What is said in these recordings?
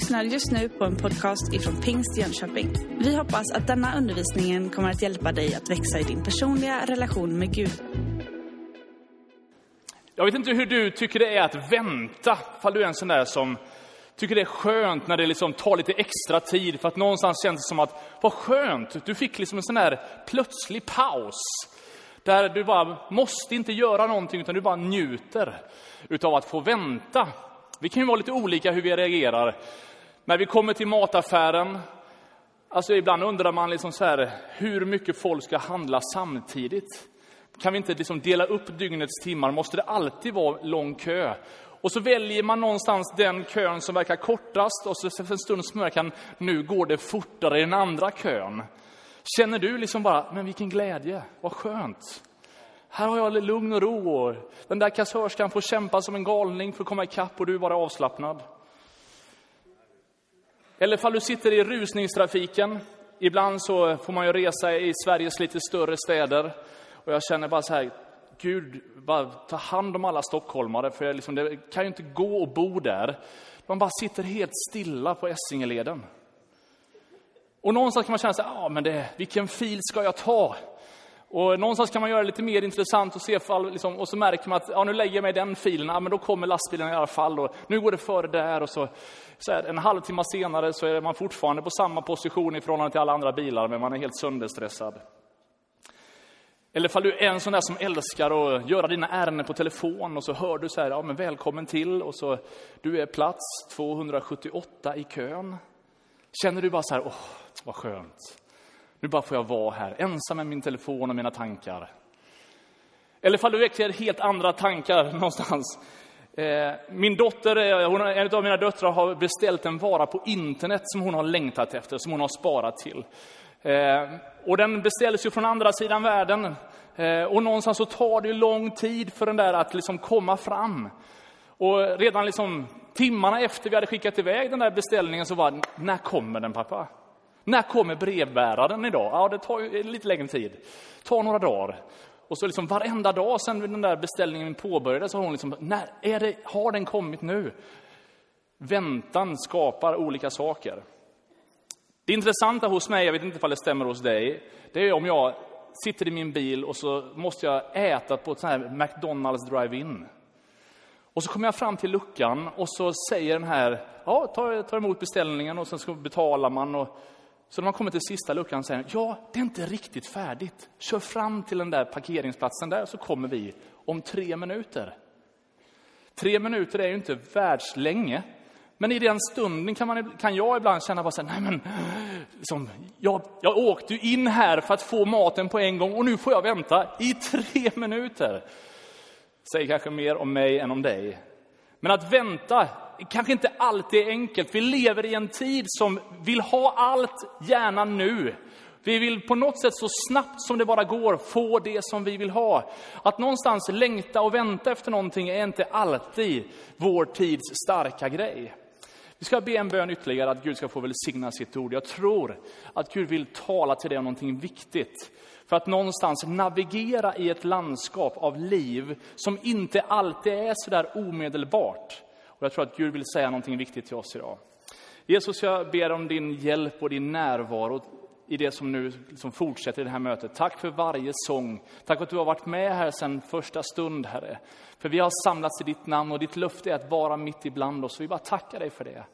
lyssnar just nu på en podcast ifrån Pingst Jönköping. Vi hoppas att denna undervisning kommer att hjälpa dig att växa i din personliga relation med Gud. Jag vet inte hur du tycker det är att vänta, fall du är en sån där som tycker det är skönt när det liksom tar lite extra tid, för att någonstans känns det som att, vad skönt, du fick liksom en sån där plötslig paus. Där du bara måste inte göra någonting, utan du bara njuter utav att få vänta. Vi kan ju vara lite olika hur vi reagerar. När vi kommer till mataffären, alltså ibland undrar man liksom så här, hur mycket folk ska handla samtidigt. Kan vi inte liksom dela upp dygnets timmar? Måste det alltid vara lång kö? Och så väljer man någonstans den kön som verkar kortast och så för en stund så märker man, nu går det fortare i den andra kön. Känner du liksom bara, men vilken glädje, vad skönt. Här har jag lugn och ro och den där kassörskan får kämpa som en galning för att komma ikapp och du är bara avslappnad. Eller om du sitter i rusningstrafiken. Ibland så får man ju resa i Sveriges lite större städer. Och jag känner bara så här, Gud, bara ta hand om alla stockholmare, för liksom, det kan ju inte gå att bo där. Man bara sitter helt stilla på Essingeleden. Och någonstans kan man känna sig, ja men det, vilken fil ska jag ta? Och någonstans kan man göra det lite mer intressant och se fall, liksom, och så märker man att ja, nu lägger jag mig i den filen, ja, men då kommer lastbilen i alla fall och nu går det före där och så, så här, en halvtimme senare så är man fortfarande på samma position i förhållande till alla andra bilar, men man är helt sönderstressad. Eller fall du är en sån där som älskar att göra dina ärenden på telefon och så hör du så här, ja men välkommen till och så du är plats 278 i kön. Känner du bara så här, åh, vad skönt. Nu bara får jag vara här, ensam med min telefon och mina tankar. Eller fall du väcker helt andra tankar någonstans. Eh, min dotter, eh, hon, en av mina döttrar har beställt en vara på internet som hon har längtat efter, som hon har sparat till. Eh, och den beställs ju från andra sidan världen. Och någonstans så tar det lång tid för den där att liksom komma fram. Och redan liksom timmarna efter vi hade skickat iväg den där beställningen så var när kommer den pappa? När kommer brevbäraren idag? Ja, det tar ju lite längre tid. Det tar några dagar. Och så liksom varenda dag sedan den där beställningen påbörjades så har hon liksom, när är det, har den kommit nu? Väntan skapar olika saker. Det intressanta hos mig, jag vet inte om det stämmer hos dig, det är om jag sitter i min bil och så måste jag äta på ett sånt här McDonalds drive-in. Och så kommer jag fram till luckan och så säger den här, ja, ta, ta emot beställningen och sen så betalar man. Och, så när man kommer till sista luckan säger ja, det är inte riktigt färdigt. Kör fram till den där parkeringsplatsen där så kommer vi om tre minuter. Tre minuter är ju inte världslänge. Men i den stunden kan, man, kan jag ibland känna bara så här, nej men, som, jag, jag åkte ju in här för att få maten på en gång och nu får jag vänta i tre minuter. Säger kanske mer om mig än om dig. Men att vänta kanske inte alltid är enkelt. Vi lever i en tid som vill ha allt, gärna nu. Vi vill på något sätt så snabbt som det bara går få det som vi vill ha. Att någonstans längta och vänta efter någonting är inte alltid vår tids starka grej. Vi ska be en bön ytterligare att Gud ska få välsigna sitt ord. Jag tror att Gud vill tala till dig om någonting viktigt. För att någonstans navigera i ett landskap av liv som inte alltid är sådär omedelbart. Och jag tror att Gud vill säga någonting viktigt till oss idag. Jesus, jag ber om din hjälp och din närvaro i det som nu liksom fortsätter i det här mötet. Tack för varje sång. Tack för att du har varit med här sedan första stund, Herre. För vi har samlats i ditt namn och ditt löfte är att vara mitt ibland oss. Vi bara tackar dig för det.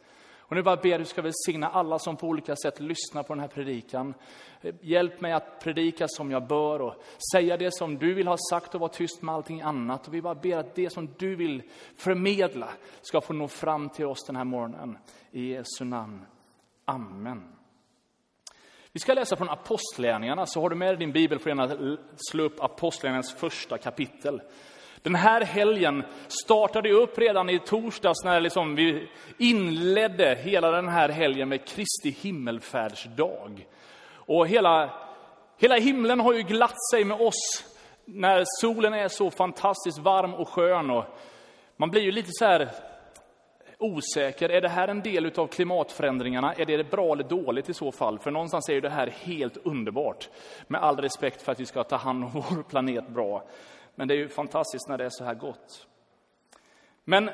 Och nu bara ber du ska välsigna alla som på olika sätt lyssnar på den här predikan. Hjälp mig att predika som jag bör och säga det som du vill ha sagt och vara tyst med allting annat. Och vi bara ber att det som du vill förmedla ska få nå fram till oss den här morgonen. I Jesu namn. Amen. Vi ska läsa från Apostlagärningarna, så har du med dig din bibel får du gärna slå upp Apostlagärningarnas första kapitel. Den här helgen startade upp redan i torsdags när liksom vi inledde hela den här helgen med Kristi himmelfärdsdag. Och hela, hela himlen har ju glatt sig med oss när solen är så fantastiskt varm och skön. Och man blir ju lite så här osäker. Är det här en del av klimatförändringarna? Är det bra eller dåligt i så fall? För någonstans är ju det här helt underbart. Med all respekt för att vi ska ta hand om vår planet bra. Men det är ju fantastiskt när det är så här gott. Men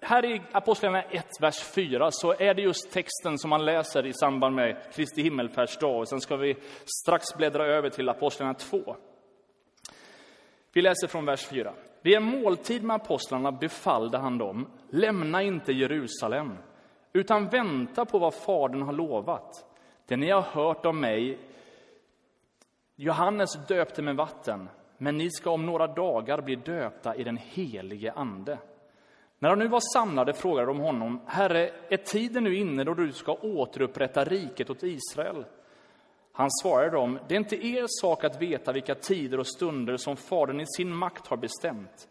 här i Apostlagärningarna 1, vers 4, så är det just texten som man läser i samband med Kristi himmelfärdsdag. Och sen ska vi strax bläddra över till Apostlagärningarna 2. Vi läser från vers 4. Vid en måltid med apostlarna befallde han dem, lämna inte Jerusalem, utan vänta på vad Fadern har lovat. Det ni har hört om mig, Johannes döpte med vatten, men ni ska om några dagar bli döpta i den helige Ande. När de nu var samlade frågade de honom, Herre, är tiden nu inne då du ska återupprätta riket åt Israel? Han svarade dem, det är inte er sak att veta vilka tider och stunder som Fadern i sin makt har bestämt.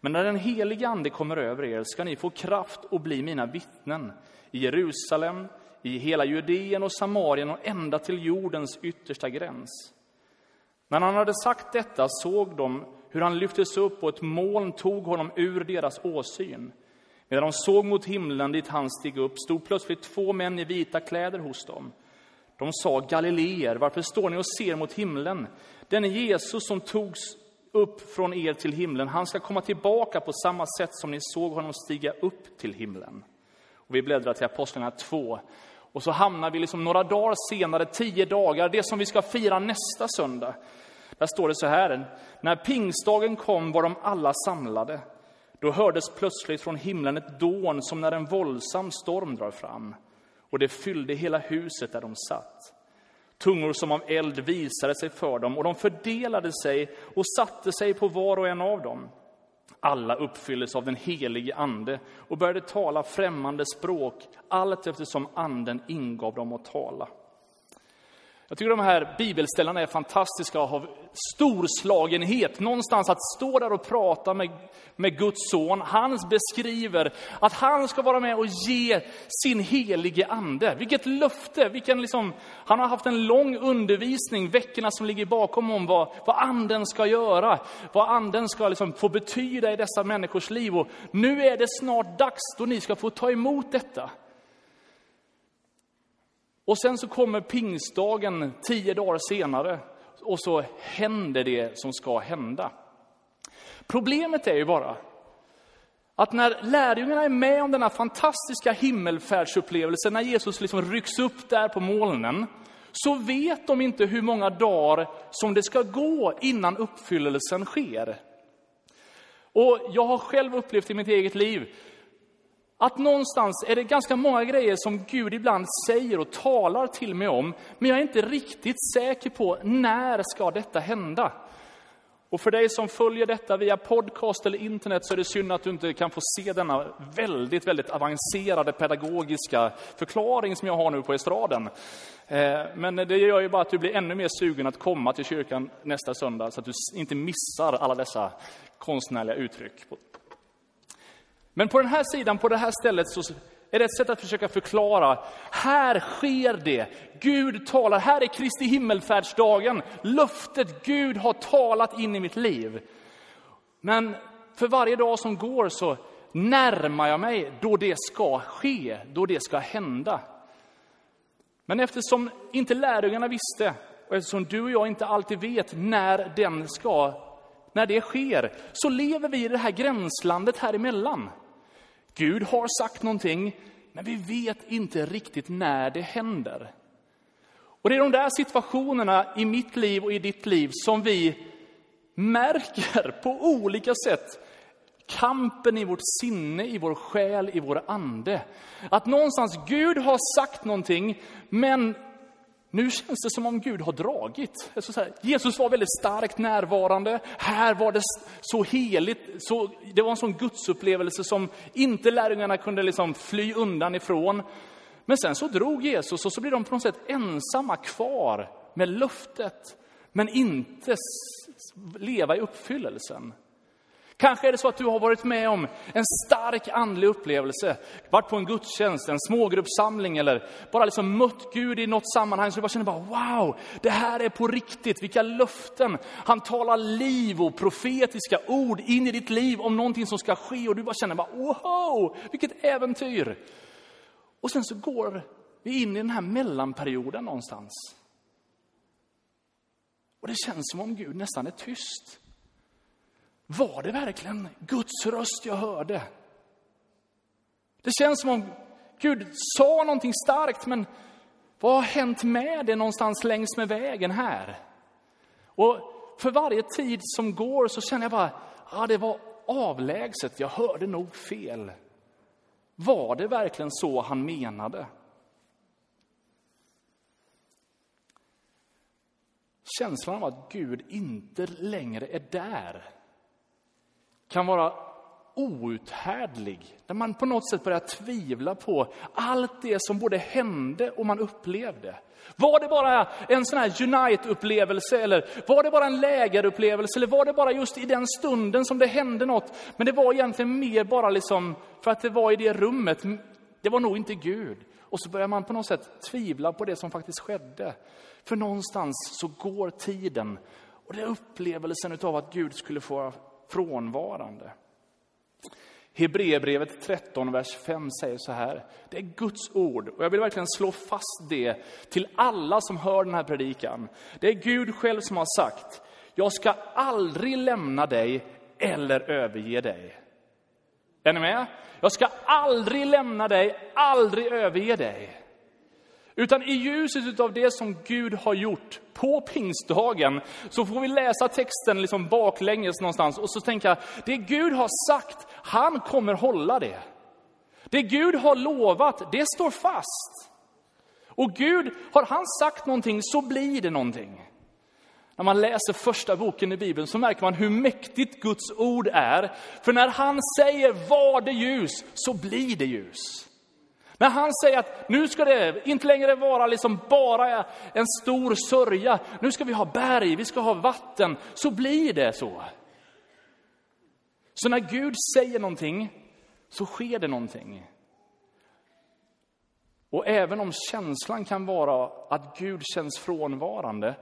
Men när den helige Ande kommer över er ska ni få kraft och bli mina vittnen i Jerusalem, i hela Judeen och Samarien och ända till jordens yttersta gräns. När han hade sagt detta såg de hur han lyftes upp och ett moln tog honom ur deras åsyn. Medan de såg mot himlen dit han steg upp stod plötsligt två män i vita kläder hos dem. De sa, Galileer, varför står ni och ser mot himlen? Denne Jesus som togs upp från er till himlen, han ska komma tillbaka på samma sätt som ni såg honom stiga upp till himlen. Och vi bläddrar till Apostlarna 2. Och så hamnar vi liksom några dagar senare, tio dagar, det som vi ska fira nästa söndag. Där står det så här, när pingstdagen kom var de alla samlade. Då hördes plötsligt från himlen ett dån som när en våldsam storm drar fram och det fyllde hela huset där de satt. Tungor som av eld visade sig för dem och de fördelade sig och satte sig på var och en av dem. Alla uppfylldes av den helige Ande och började tala främmande språk allt eftersom Anden ingav dem att tala. Jag tycker de här bibelställena är fantastiska och har storslagenhet. Någonstans att stå där och prata med, med Guds son. Han beskriver att han ska vara med och ge sin helige ande. Vilket löfte! Vilken liksom, han har haft en lång undervisning veckorna som ligger bakom om vad, vad anden ska göra. Vad anden ska liksom få betyda i dessa människors liv. Och nu är det snart dags då ni ska få ta emot detta. Och sen så kommer pingstdagen tio dagar senare och så händer det som ska hända. Problemet är ju bara att när lärjungarna är med om den här fantastiska himmelfärdsupplevelsen, när Jesus liksom rycks upp där på molnen, så vet de inte hur många dagar som det ska gå innan uppfyllelsen sker. Och jag har själv upplevt i mitt eget liv att någonstans är det ganska många grejer som Gud ibland säger och talar till mig om, men jag är inte riktigt säker på när ska detta hända. Och för dig som följer detta via podcast eller internet så är det synd att du inte kan få se denna väldigt, väldigt avancerade pedagogiska förklaring som jag har nu på estraden. Eh, men det gör ju bara att du blir ännu mer sugen att komma till kyrkan nästa söndag så att du inte missar alla dessa konstnärliga uttryck. Men på den här sidan, på det här stället, så är det ett sätt att försöka förklara. Här sker det. Gud talar. Här är Kristi himmelfärdsdagen. Löftet Gud har talat in i mitt liv. Men för varje dag som går så närmar jag mig då det ska ske, då det ska hända. Men eftersom inte lärjungarna visste och eftersom du och jag inte alltid vet när den ska, när det sker, så lever vi i det här gränslandet här emellan. Gud har sagt någonting, men vi vet inte riktigt när det händer. Och det är de där situationerna i mitt liv och i ditt liv som vi märker på olika sätt kampen i vårt sinne, i vår själ, i vår ande. Att någonstans Gud har sagt någonting, men nu känns det som om Gud har dragit. Här, Jesus var väldigt starkt närvarande. Här var det så heligt. Så, det var en sån gudsupplevelse som inte lärjungarna kunde liksom fly undan ifrån. Men sen så drog Jesus och så blir de på något sätt ensamma kvar med löftet. Men inte leva i uppfyllelsen. Kanske är det så att du har varit med om en stark andlig upplevelse, varit på en gudstjänst, en smågruppssamling eller bara liksom mött Gud i något sammanhang så du bara känner bara wow, det här är på riktigt, vilka löften. Han talar liv och profetiska ord in i ditt liv om någonting som ska ske och du bara känner bara wow, vilket äventyr. Och sen så går vi in i den här mellanperioden någonstans. Och det känns som om Gud nästan är tyst. Var det verkligen Guds röst jag hörde? Det känns som om Gud sa någonting starkt, men vad har hänt med det någonstans längs med vägen här? Och för varje tid som går så känner jag bara, ja det var avlägset, jag hörde nog fel. Var det verkligen så han menade? Känslan av att Gud inte längre är där kan vara outhärdlig. Där man på något sätt börjar tvivla på allt det som både hände och man upplevde. Var det bara en sån här Unite-upplevelse eller var det bara en lägerupplevelse eller var det bara just i den stunden som det hände något? Men det var egentligen mer bara liksom för att det var i det rummet. Det var nog inte Gud. Och så börjar man på något sätt tvivla på det som faktiskt skedde. För någonstans så går tiden och det är upplevelsen av att Gud skulle få frånvarande. Hebreerbrevet 13, vers 5 säger så här. Det är Guds ord och jag vill verkligen slå fast det till alla som hör den här predikan. Det är Gud själv som har sagt, jag ska aldrig lämna dig eller överge dig. Är ni med? Jag ska aldrig lämna dig, aldrig överge dig. Utan i ljuset av det som Gud har gjort på pingstdagen så får vi läsa texten liksom baklänges någonstans och så tänka, det Gud har sagt, han kommer hålla det. Det Gud har lovat, det står fast. Och Gud, har han sagt någonting så blir det någonting. När man läser första boken i Bibeln så märker man hur mäktigt Guds ord är. För när han säger var det ljus, så blir det ljus. Men han säger att nu ska det inte längre vara liksom bara en stor sörja, nu ska vi ha berg, vi ska ha vatten, så blir det så. Så när Gud säger någonting, så sker det någonting. Och även om känslan kan vara att Gud känns frånvarande,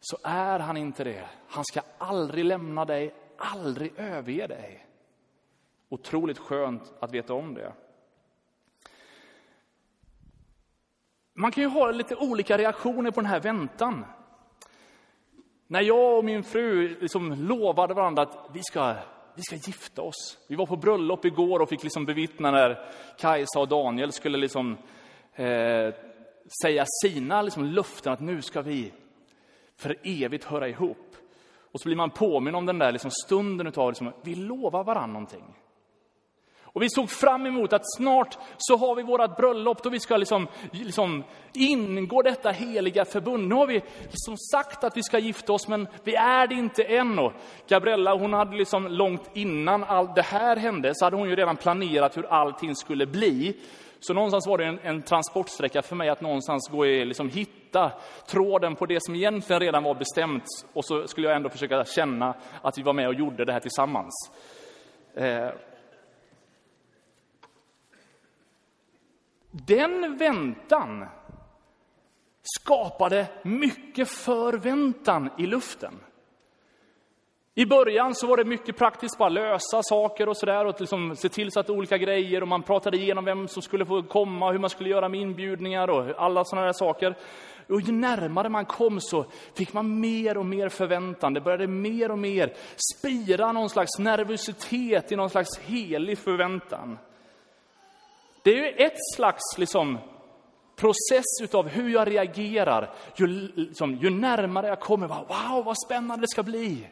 så är han inte det. Han ska aldrig lämna dig, aldrig överge dig. Otroligt skönt att veta om det. Man kan ju ha lite olika reaktioner på den här väntan. När jag och min fru liksom lovade varandra att vi ska, vi ska gifta oss. Vi var på bröllop igår och fick liksom bevittna när Kajsa och Daniel skulle liksom, eh, säga sina liksom löften att nu ska vi för evigt höra ihop. Och så blir man påminn om den där liksom stunden av liksom, vi lovar varandra någonting. Och vi såg fram emot att snart så har vi vårt bröllop då vi ska liksom, liksom ingå detta heliga förbund. Nu har vi liksom sagt att vi ska gifta oss, men vi är det inte än. Och Gabriella hon hade liksom långt innan allt det här hände, så hade hon ju redan planerat hur allting skulle bli. Så någonstans var det en, en transportsträcka för mig att någonstans gå och liksom hitta tråden på det som egentligen redan var bestämt. Och så skulle jag ändå försöka känna att vi var med och gjorde det här tillsammans. Eh, Den väntan skapade mycket förväntan i luften. I början så var det mycket praktiskt, bara lösa saker och sådär och liksom se till så att olika grejer och man pratade igenom vem som skulle få komma, hur man skulle göra med inbjudningar och alla sådana där saker. Och ju närmare man kom så fick man mer och mer förväntan. Det började mer och mer spira någon slags nervositet i någon slags helig förväntan. Det är ju ett slags liksom, process av hur jag reagerar. Ju, liksom, ju närmare jag kommer, bara, wow vad spännande det ska bli.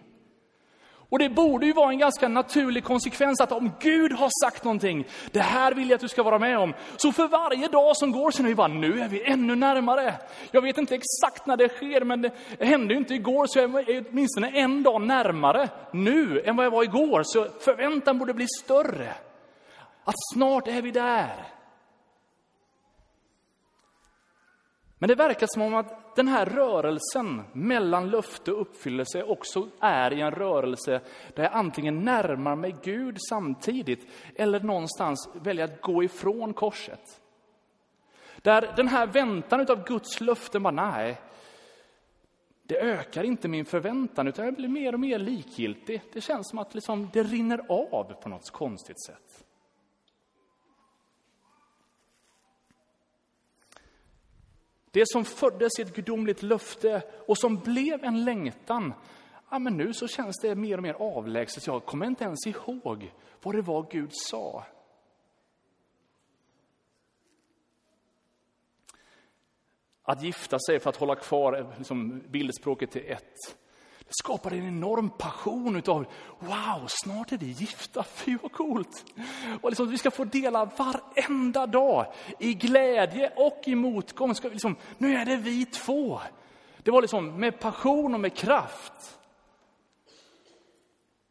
Och det borde ju vara en ganska naturlig konsekvens att om Gud har sagt någonting, det här vill jag att du ska vara med om. Så för varje dag som går så är vi bara, nu är vi ännu närmare. Jag vet inte exakt när det sker, men det hände ju inte igår, så jag är åtminstone en dag närmare nu än vad jag var igår. Så förväntan borde bli större. Att snart är vi där. Men det verkar som om att den här rörelsen mellan löfte och uppfyllelse också är i en rörelse där jag antingen närmar mig Gud samtidigt eller någonstans väljer att gå ifrån korset. Där den här väntan av Guds löften bara, nej, det ökar inte min förväntan utan jag blir mer och mer likgiltig. Det känns som att liksom det rinner av på något konstigt sätt. Det som föddes i ett gudomligt löfte och som blev en längtan. Ja, men nu så känns det mer och mer avlägset. Jag kommer inte ens ihåg vad det var Gud sa. Att gifta sig för att hålla kvar eh, liksom bildspråket till ett det skapade en enorm passion utav, wow, snart är vi gifta, fy vad coolt. Och liksom, vi ska få dela varenda dag i glädje och i motgång. Ska vi liksom, nu är det vi två. Det var liksom med passion och med kraft.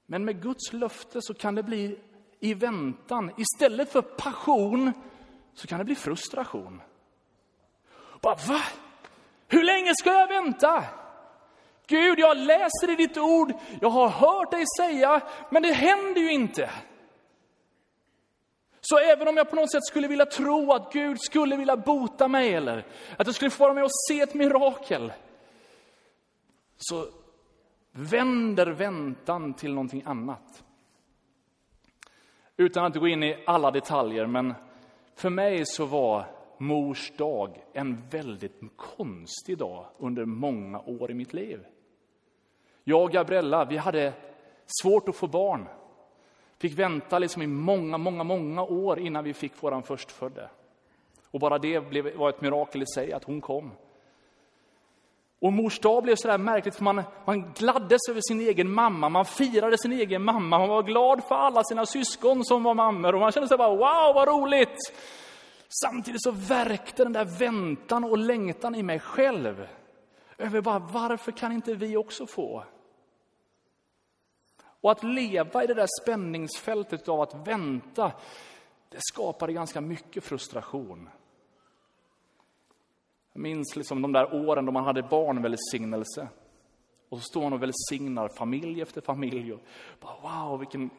Men med Guds löfte så kan det bli i väntan. Istället för passion så kan det bli frustration. Bara, va? Hur länge ska jag vänta? Gud, jag läser i ditt ord, jag har hört dig säga, men det händer ju inte. Så även om jag på något sätt skulle vilja tro att Gud skulle vilja bota mig eller att jag skulle få vara med och se ett mirakel, så vänder väntan till någonting annat. Utan att gå in i alla detaljer, men för mig så var mors dag en väldigt konstig dag under många år i mitt liv. Jag och Gabriella, vi hade svårt att få barn. Fick vänta liksom i många, många, många år innan vi fick vår förstfödde. Och bara det blev, var ett mirakel i sig, att hon kom. Och mors dag blev sådär märkligt, för man, man gladdes över sin egen mamma, man firade sin egen mamma, man var glad för alla sina syskon som var mammor och man kände sig bara wow, vad roligt! Samtidigt så verkte den där väntan och längtan i mig själv över bara, varför kan inte vi också få? Och att leva i det där spänningsfältet av att vänta, det skapade ganska mycket frustration. Jag minns liksom de där åren då man hade barnvälsignelse. Och så står man och välsignar familj efter familj. Och bara, wow, vilken...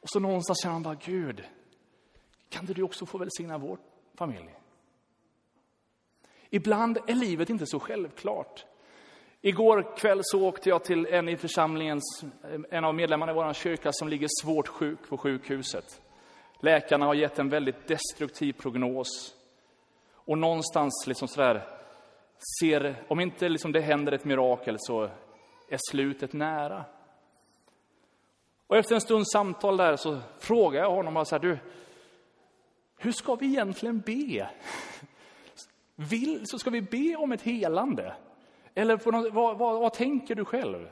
Och så någonstans känner man bara, Gud, kan inte du också få välsigna vår familj? Ibland är livet inte så självklart. Igår kväll så åkte jag till en i församlingens, en av medlemmarna i vår kyrka som ligger svårt sjuk på sjukhuset. Läkarna har gett en väldigt destruktiv prognos. Och någonstans liksom sådär, ser, om inte liksom det händer ett mirakel så är slutet nära. Och efter en stunds samtal där så frågar jag honom, så här, du, hur ska vi egentligen be? Vill, så ska vi be om ett helande? Eller något, vad, vad, vad, tänker du själv?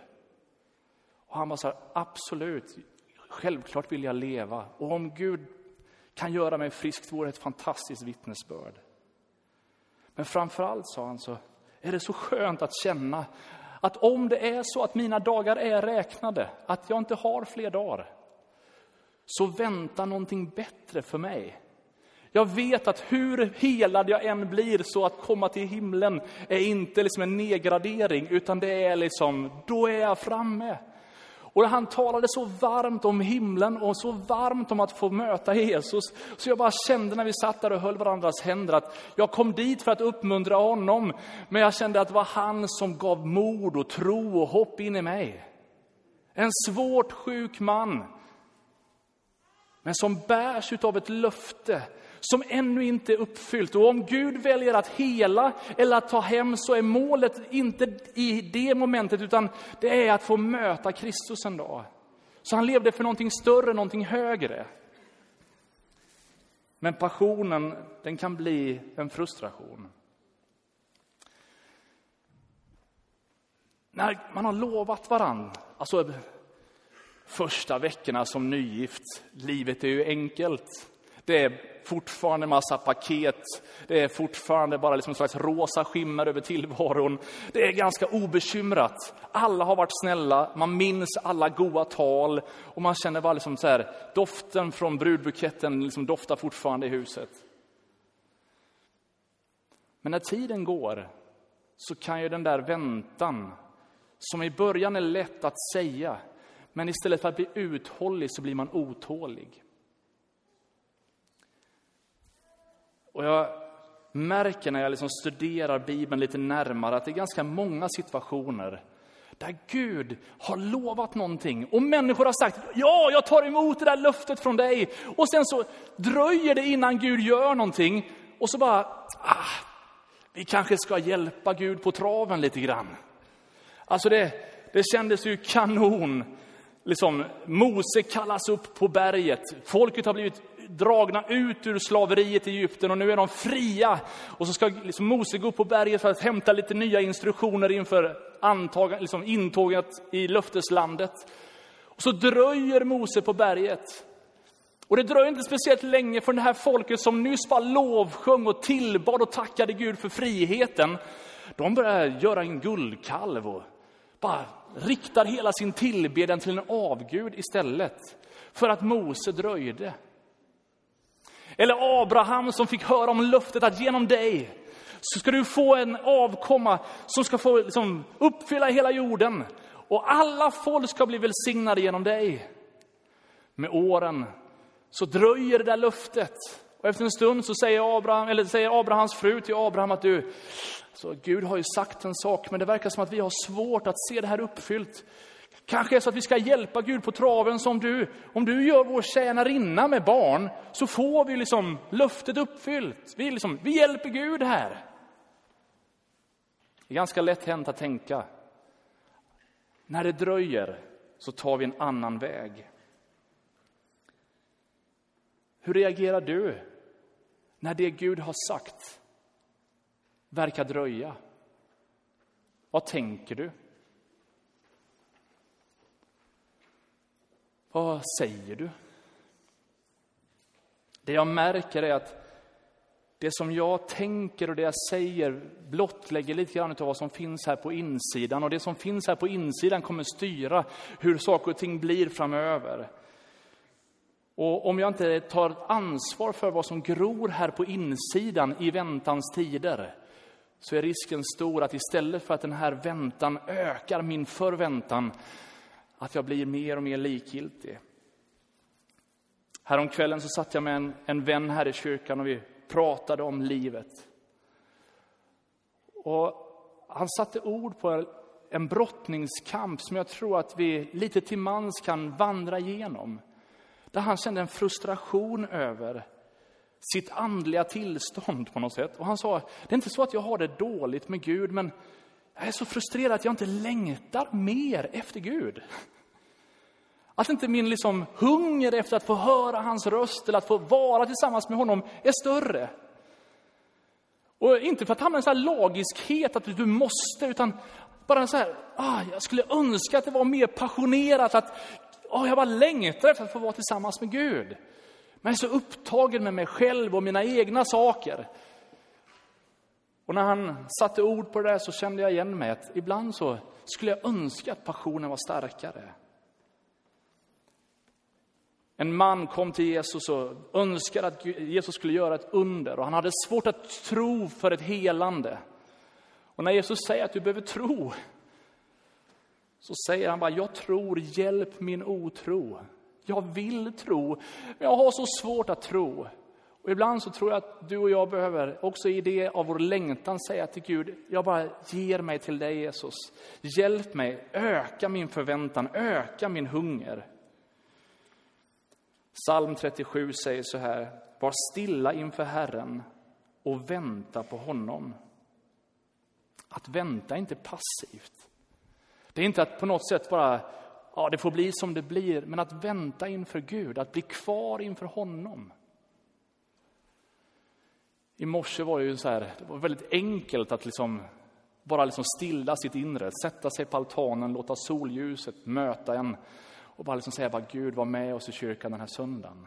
Och han var så här, absolut, självklart vill jag leva. Och om Gud kan göra mig frisk vore ett fantastiskt vittnesbörd. Men framför allt, sa han, så är det så skönt att känna att om det är så att mina dagar är räknade, att jag inte har fler dagar, så väntar någonting bättre för mig. Jag vet att hur helad jag än blir så att komma till himlen är inte liksom en nedgradering, utan det är liksom, då är jag framme. Och han talade så varmt om himlen och så varmt om att få möta Jesus. Så jag bara kände när vi satt där och höll varandras händer att jag kom dit för att uppmuntra honom. Men jag kände att det var han som gav mod och tro och hopp in i mig. En svårt sjuk man. Men som bärs av ett löfte som ännu inte är uppfyllt. Och om Gud väljer att hela eller att ta hem så är målet inte i det momentet, utan det är att få möta Kristus en dag. Så han levde för någonting större, någonting högre. Men passionen, den kan bli en frustration. När man har lovat varandra, alltså första veckorna som nygift, livet är ju enkelt. Det är fortfarande massa paket. Det är fortfarande bara liksom en slags rosa skimmer över tillvaron. Det är ganska obekymrat. Alla har varit snälla, man minns alla goda tal och man känner bara liksom så här, doften från brudbuketten liksom doftar fortfarande i huset. Men när tiden går så kan ju den där väntan, som i början är lätt att säga, men istället för att bli uthållig så blir man otålig. Och jag märker när jag liksom studerar Bibeln lite närmare att det är ganska många situationer där Gud har lovat någonting och människor har sagt ja, jag tar emot det där löftet från dig. Och sen så dröjer det innan Gud gör någonting och så bara, ah, vi kanske ska hjälpa Gud på traven lite grann. Alltså det, det kändes ju kanon liksom, Mose kallas upp på berget. Folket har blivit dragna ut ur slaveriet i Egypten och nu är de fria. Och så ska liksom Mose gå upp på berget för att hämta lite nya instruktioner inför antag, liksom intåget i löfteslandet. Och så dröjer Mose på berget. Och det dröjer inte speciellt länge för det här folket som nyss bara lovsjöng och tillbad och tackade Gud för friheten. De börjar göra en guldkalv och bara riktar hela sin tillbedjan till en avgud istället. För att Mose dröjde. Eller Abraham som fick höra om löftet att genom dig så ska du få en avkomma som ska få liksom, uppfylla hela jorden. Och alla folk ska bli välsignade genom dig. Med åren så dröjer det där löftet. Och efter en stund så säger, Abraham, eller säger Abrahams fru till Abraham att du, så Gud har ju sagt en sak, men det verkar som att vi har svårt att se det här uppfyllt. Kanske är det så att vi ska hjälpa Gud på traven som du. Om du gör vår tjänarinna med barn så får vi liksom löftet uppfyllt. Vi, liksom, vi hjälper Gud här. Det är ganska lätt hänt att tänka. När det dröjer så tar vi en annan väg. Hur reagerar du när det Gud har sagt verkar dröja? Vad tänker du? Vad säger du? Det jag märker är att det som jag tänker och det jag säger blottlägger lite grann av vad som finns här på insidan. Och det som finns här på insidan kommer styra hur saker och ting blir framöver. Och om jag inte tar ansvar för vad som gror här på insidan i väntans tider, så är risken stor att istället för att den här väntan ökar min förväntan, att jag blir mer och mer likgiltig. Häromkvällen så satt jag med en, en vän här i kyrkan och vi pratade om livet. Och han satte ord på en brottningskamp som jag tror att vi lite till mans kan vandra igenom. Där han kände en frustration över sitt andliga tillstånd på något sätt. Och han sa, det är inte så att jag har det dåligt med Gud, men jag är så frustrerad att jag inte längtar mer efter Gud. Att inte min liksom hunger efter att få höra hans röst eller att få vara tillsammans med honom är större. Och inte för att hamna i en sån här lagiskhet att du måste, utan bara så här, ah, jag skulle önska att det var mer passionerat, att ah, jag bara längtar efter att få vara tillsammans med Gud. Men jag är så upptagen med mig själv och mina egna saker. Och när han satte ord på det där så kände jag igen mig att ibland så skulle jag önska att passionen var starkare. En man kom till Jesus och önskade att Jesus skulle göra ett under och han hade svårt att tro för ett helande. Och när Jesus säger att du behöver tro, så säger han bara, jag tror, hjälp min otro. Jag vill tro, men jag har så svårt att tro. Och ibland så tror jag att du och jag behöver, också i det av vår längtan, säga till Gud, jag bara ger mig till dig Jesus. Hjälp mig, öka min förväntan, öka min hunger. Psalm 37 säger så här, var stilla inför Herren och vänta på honom. Att vänta är inte passivt. Det är inte att på något sätt bara, ja det får bli som det blir, men att vänta inför Gud, att bli kvar inför honom. I morse var det ju så här, det var väldigt enkelt att liksom bara liksom stilla sitt inre, sätta sig på altanen, låta solljuset möta en och bara liksom säga bara Gud var med oss i kyrkan den här söndagen.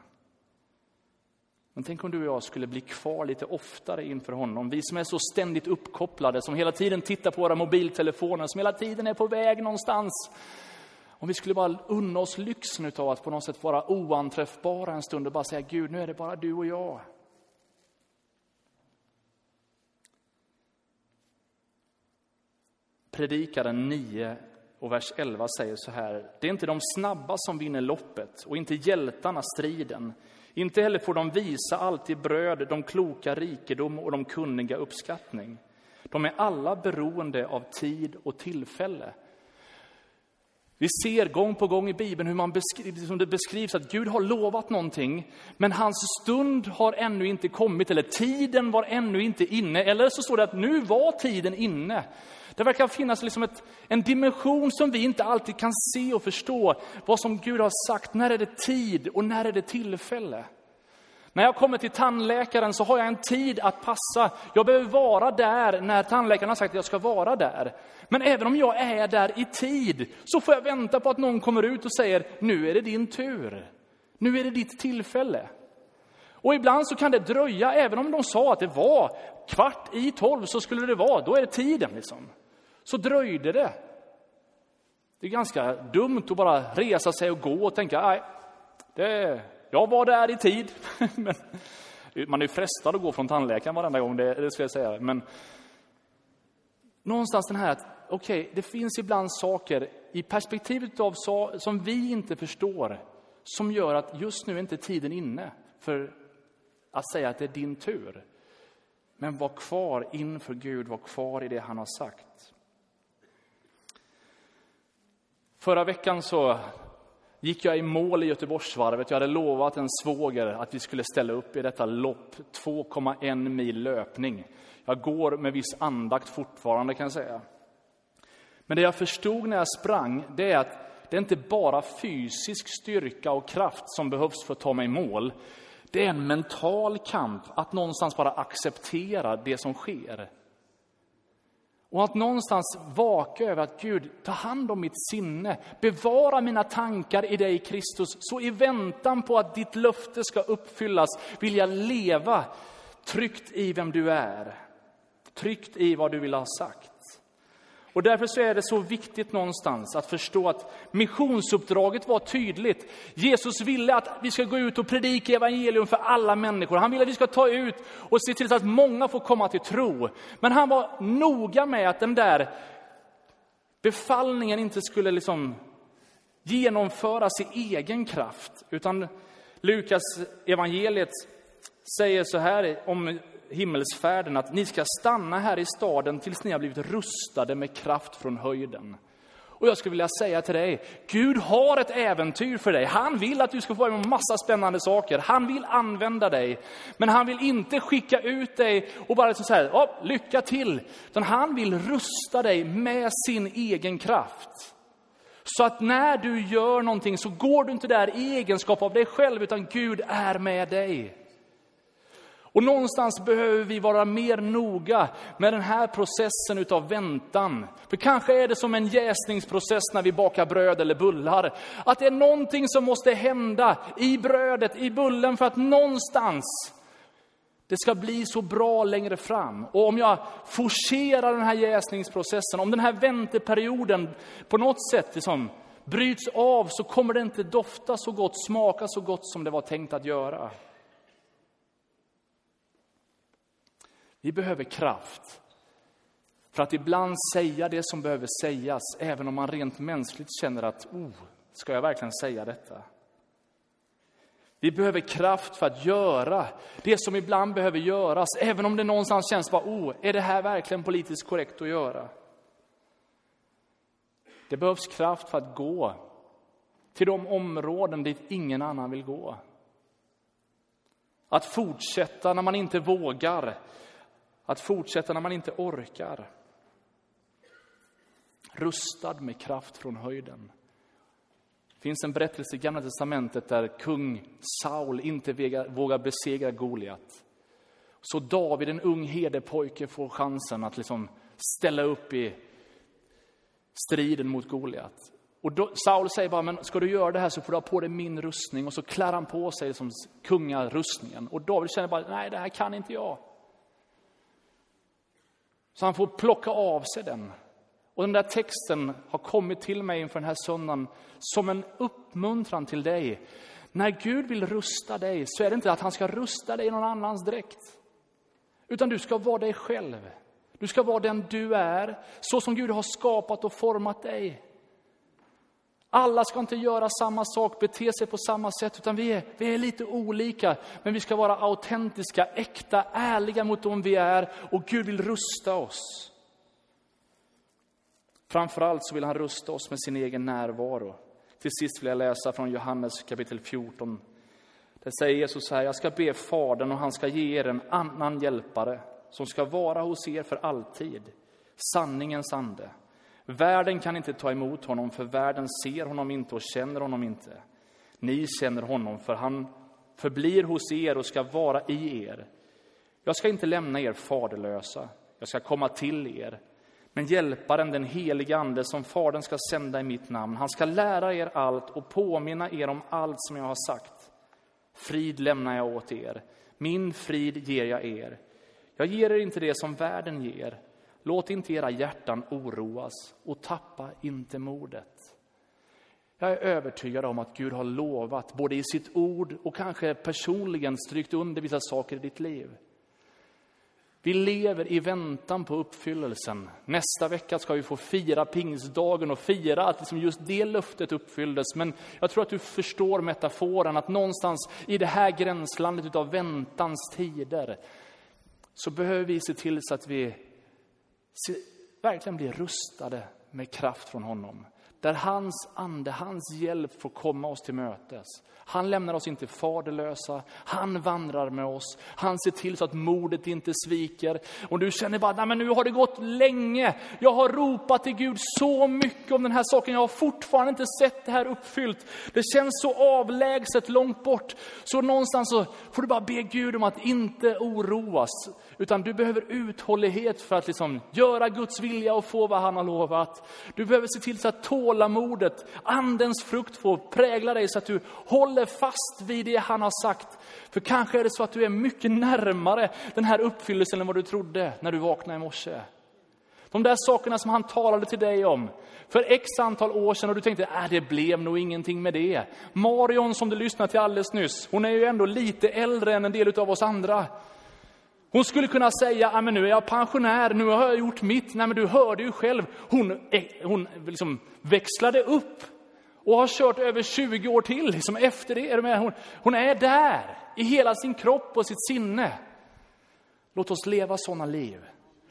Men tänk om du och jag skulle bli kvar lite oftare inför honom. Vi som är så ständigt uppkopplade, som hela tiden tittar på våra mobiltelefoner, som hela tiden är på väg någonstans. Om vi skulle bara unna oss lyxen av att på något sätt vara oanträffbara en stund och bara säga Gud, nu är det bara du och jag. Predikaren 9 och vers 11 säger så här. Det är inte de snabba som vinner loppet och inte hjältarna striden. Inte heller får de visa alltid bröd, de kloka rikedom och de kunniga uppskattning. De är alla beroende av tid och tillfälle. Vi ser gång på gång i Bibeln hur man beskriv, som det beskrivs att Gud har lovat någonting, men hans stund har ännu inte kommit, eller tiden var ännu inte inne. Eller så står det att nu var tiden inne. Det verkar finnas liksom ett, en dimension som vi inte alltid kan se och förstå. Vad som Gud har sagt, när är det tid och när är det tillfälle? När jag kommer till tandläkaren så har jag en tid att passa. Jag behöver vara där när tandläkaren har sagt att jag ska vara där. Men även om jag är där i tid så får jag vänta på att någon kommer ut och säger, nu är det din tur. Nu är det ditt tillfälle. Och ibland så kan det dröja, även om de sa att det var kvart i tolv så skulle det vara, då är det tiden liksom. Så dröjde det. Det är ganska dumt att bara resa sig och gå och tänka, nej, det, jag var där i tid. Men, man är frestad att gå från tandläkaren varenda gång, det, det ska jag säga. Men någonstans den här att, okej, okay, det finns ibland saker i perspektivet av som vi inte förstår, som gör att just nu är inte tiden inne för att säga att det är din tur. Men var kvar inför Gud, var kvar i det han har sagt. Förra veckan så gick jag i mål i Göteborgsvarvet. Jag hade lovat en svåger att vi skulle ställa upp i detta lopp, 2,1 mil löpning. Jag går med viss andakt fortfarande kan jag säga. Men det jag förstod när jag sprang, det är att det är inte bara fysisk styrka och kraft som behövs för att ta mig i mål. Det är en mental kamp att någonstans bara acceptera det som sker. Och att någonstans vaka över att Gud, ta hand om mitt sinne, bevara mina tankar i dig Kristus, så i väntan på att ditt löfte ska uppfyllas vill jag leva tryggt i vem du är, tryggt i vad du vill ha sagt. Och därför så är det så viktigt någonstans att förstå att missionsuppdraget var tydligt. Jesus ville att vi ska gå ut och predika evangelium för alla människor. Han ville att vi ska ta ut och se till så att många får komma till tro. Men han var noga med att den där befallningen inte skulle liksom genomföras i egen kraft. Utan Lukas evangeliet säger så här om himmelsfärden att ni ska stanna här i staden tills ni har blivit rustade med kraft från höjden. Och jag skulle vilja säga till dig, Gud har ett äventyr för dig. Han vill att du ska få vara med om massa spännande saker. Han vill använda dig. Men han vill inte skicka ut dig och bara liksom så här, oh, lycka till. Utan han vill rusta dig med sin egen kraft. Så att när du gör någonting så går du inte där i egenskap av dig själv, utan Gud är med dig. Och någonstans behöver vi vara mer noga med den här processen utav väntan. För kanske är det som en jäsningsprocess när vi bakar bröd eller bullar. Att det är någonting som måste hända i brödet, i bullen för att någonstans det ska bli så bra längre fram. Och om jag forcerar den här jäsningsprocessen, om den här vänteperioden på något sätt liksom bryts av så kommer det inte dofta så gott, smaka så gott som det var tänkt att göra. Vi behöver kraft för att ibland säga det som behöver sägas, även om man rent mänskligt känner att, oh, ska jag verkligen säga detta? Vi behöver kraft för att göra det som ibland behöver göras, även om det någonstans känns bara, oh, är det här verkligen politiskt korrekt att göra? Det behövs kraft för att gå till de områden dit ingen annan vill gå. Att fortsätta när man inte vågar, att fortsätta när man inte orkar. Rustad med kraft från höjden. Det finns en berättelse i Gamla testamentet där kung Saul inte vågar besegra Goliat. Så David, en ung herdepojke, får chansen att liksom ställa upp i striden mot Goliat. Och då, Saul säger bara, men ska du göra det här så får du ha på dig min rustning. Och så klär han på sig som kungarustningen. Och David känner bara, nej det här kan inte jag. Så han får plocka av sig den. Och den där texten har kommit till mig inför den här söndagen som en uppmuntran till dig. När Gud vill rusta dig så är det inte att han ska rusta dig i någon annans dräkt. Utan du ska vara dig själv. Du ska vara den du är, så som Gud har skapat och format dig. Alla ska inte göra samma sak, bete sig på samma sätt, utan vi är, vi är lite olika. Men vi ska vara autentiska, äkta, ärliga mot dem vi är och Gud vill rusta oss. Framförallt så vill han rusta oss med sin egen närvaro. Till sist vill jag läsa från Johannes kapitel 14. Där säger Jesus så här, jag ska be Fadern och han ska ge er en annan hjälpare som ska vara hos er för alltid, sanningens ande. Världen kan inte ta emot honom, för världen ser honom inte och känner honom inte. Ni känner honom, för han förblir hos er och ska vara i er. Jag ska inte lämna er faderlösa, jag ska komma till er. Men hjälparen, den helige Ande, som Fadern ska sända i mitt namn, han ska lära er allt och påminna er om allt som jag har sagt. Frid lämnar jag åt er, min frid ger jag er. Jag ger er inte det som världen ger. Låt inte era hjärtan oroas och tappa inte modet. Jag är övertygad om att Gud har lovat, både i sitt ord och kanske personligen strykt under vissa saker i ditt liv. Vi lever i väntan på uppfyllelsen. Nästa vecka ska vi få fira pingstdagen och fira att liksom just det löftet uppfylldes. Men jag tror att du förstår metaforen, att någonstans i det här gränslandet av väntans tider så behöver vi se till så att vi verkligen bli rustade med kraft från honom. Där hans ande, hans hjälp får komma oss till mötes. Han lämnar oss inte faderlösa, han vandrar med oss. Han ser till så att modet inte sviker. Och du känner bara, nej men nu har det gått länge. Jag har ropat till Gud så mycket om den här saken. Jag har fortfarande inte sett det här uppfyllt. Det känns så avlägset, långt bort. Så någonstans så får du bara be Gud om att inte oroas. Utan du behöver uthållighet för att liksom göra Guds vilja och få vad han har lovat. Du behöver se till så att tålamodet, andens frukt får prägla dig så att du håller fast vid det han har sagt. För kanske är det så att du är mycket närmare den här uppfyllelsen än vad du trodde när du vaknade i morse. De där sakerna som han talade till dig om för x antal år sedan och du tänkte, äh, det blev nog ingenting med det. Marion som du lyssnade till alldeles nyss, hon är ju ändå lite äldre än en del av oss andra. Hon skulle kunna säga, ah, men nu är jag pensionär, nu har jag gjort mitt. Nej, men du hörde ju själv, hon, hon liksom växlade upp och har kört över 20 år till liksom efter det. Är med? Hon, hon är där i hela sin kropp och sitt sinne. Låt oss leva sådana liv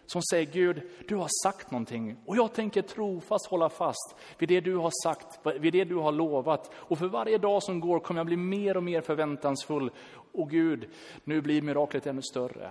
som säger Gud, du har sagt någonting och jag tänker trofast hålla fast vid det du har sagt, vid det du har lovat. Och för varje dag som går kommer jag bli mer och mer förväntansfull. Och Gud, nu blir miraklet ännu större.